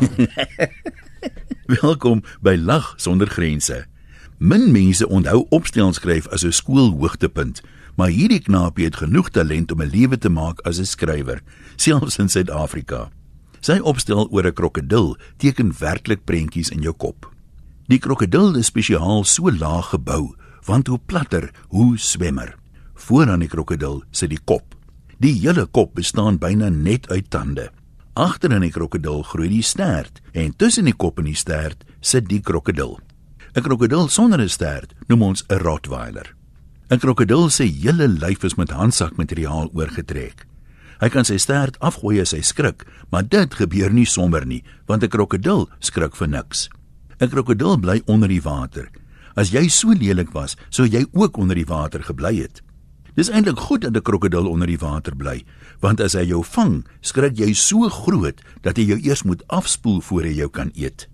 Welkom by Lag sonder grense. Min mense onthou opstel skryf as 'n skoolhoogtepunt, maar hierdie knaapie het genoeg talent om 'n lewe te maak as 'n skrywer, selfs in Suid-Afrika. Sy opstel oor 'n krokodil teken werklik prentjies in jou kop. Die krokodil is spesiaal so laag gebou, want hoe platter, hoe swemmer. Vooraan die krokodil sit die kop. Die hele kop bestaan byna net uit tande. Agter in die krokodil groei die stert en tussen die kop en die stert sit die krokodil. 'n Krokodil sonder 'n stert noem ons 'n rottweiler. 'n Krokodil se hele lyf is met handsakmateriaal oorgetrek. Hy kan sy stert afgooi as hy skrik, maar dit gebeur nie sommer nie, want 'n krokodil skrik vir niks. 'n Krokodil bly onder die water. As jy so lelik was, sou jy ook onder die water gebly het. Dis eintlik goed dat 'n krokodil onder die water bly, want as hy jou vang, skrik jy so groot dat hy jou eers moet afspoel voor hy jou kan eet.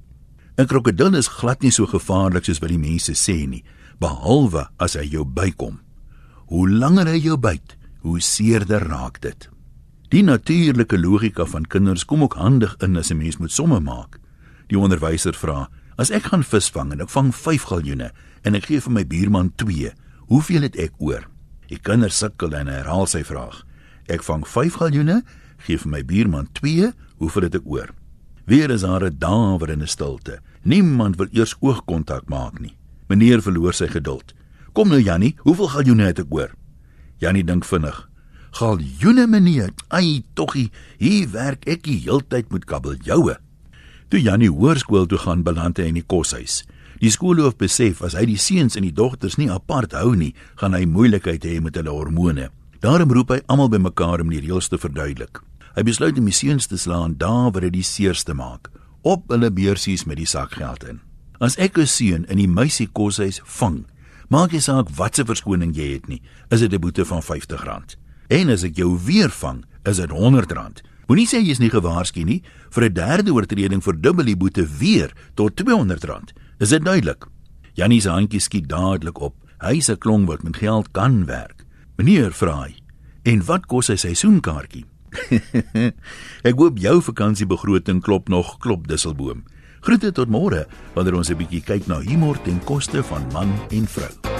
'n Krokodil is glad nie so gevaarlik soos wat die mense sê nie, behalwe as hy jou bykom. Hoe langer hy jou byt, hoe seerder raak dit. Die natuurlike logika van kinders kom ook handig in as 'n mens moet somme maak. Die onderwyser vra: "As ek gaan visvang en ek vang 5 galjoene en ek gee vir my buurman 2, hoeveel het ek oor?" Die kinders sukkel en herhaal sy vraag. Ek vang 5 galjoene, gee vir my buurman 2, hoeveel het ek oor? Weer is daar 'n 'n stilte. Niemand wil eers oogkontak maak nie. Meneer verloor sy geduld. Kom nou Jannie, hoeveel galjoene het ek oor? Jannie dink vinnig. Galjoene meneer, ai toggie, hier werk ek die heeltyd met kabeljoue. Toe Jannie hoërskool toe gaan beland hy in die koshuis. Die skoolhoof besef as hy die seuns en die dogters nie apart hou nie, gaan hy moeilikheid hê met hulle hormone. Daarom roep hy almal bymekaar om die reëls te verduidelik. Hy besluit om die seuns te slaan daar waar dit die seerste maak, op hulle beursies met die sakgeld in. As ek 'n seun in die meisie koshuis vang, maak jy saak watse verskoning jy het nie, is dit 'n boete van R50. En as ek jou weer vang, is dit R100. Moenie sê jy is nie gewaarsku nie, vir 'n derde oortreding verdubbel die boete weer tot R200. Is dit duidelik? Jannie se handjie skiet dadelik op. Hy se klong wat met geld kan werk. Meneer vra hy: "En wat kos hy seisoenkaartjie?" Ek hoop jou vakansiebegroting klop nog, klop Dusselboom. Groete tot môre wanneer ons 'n bietjie kyk na humor ten koste van man en vrou.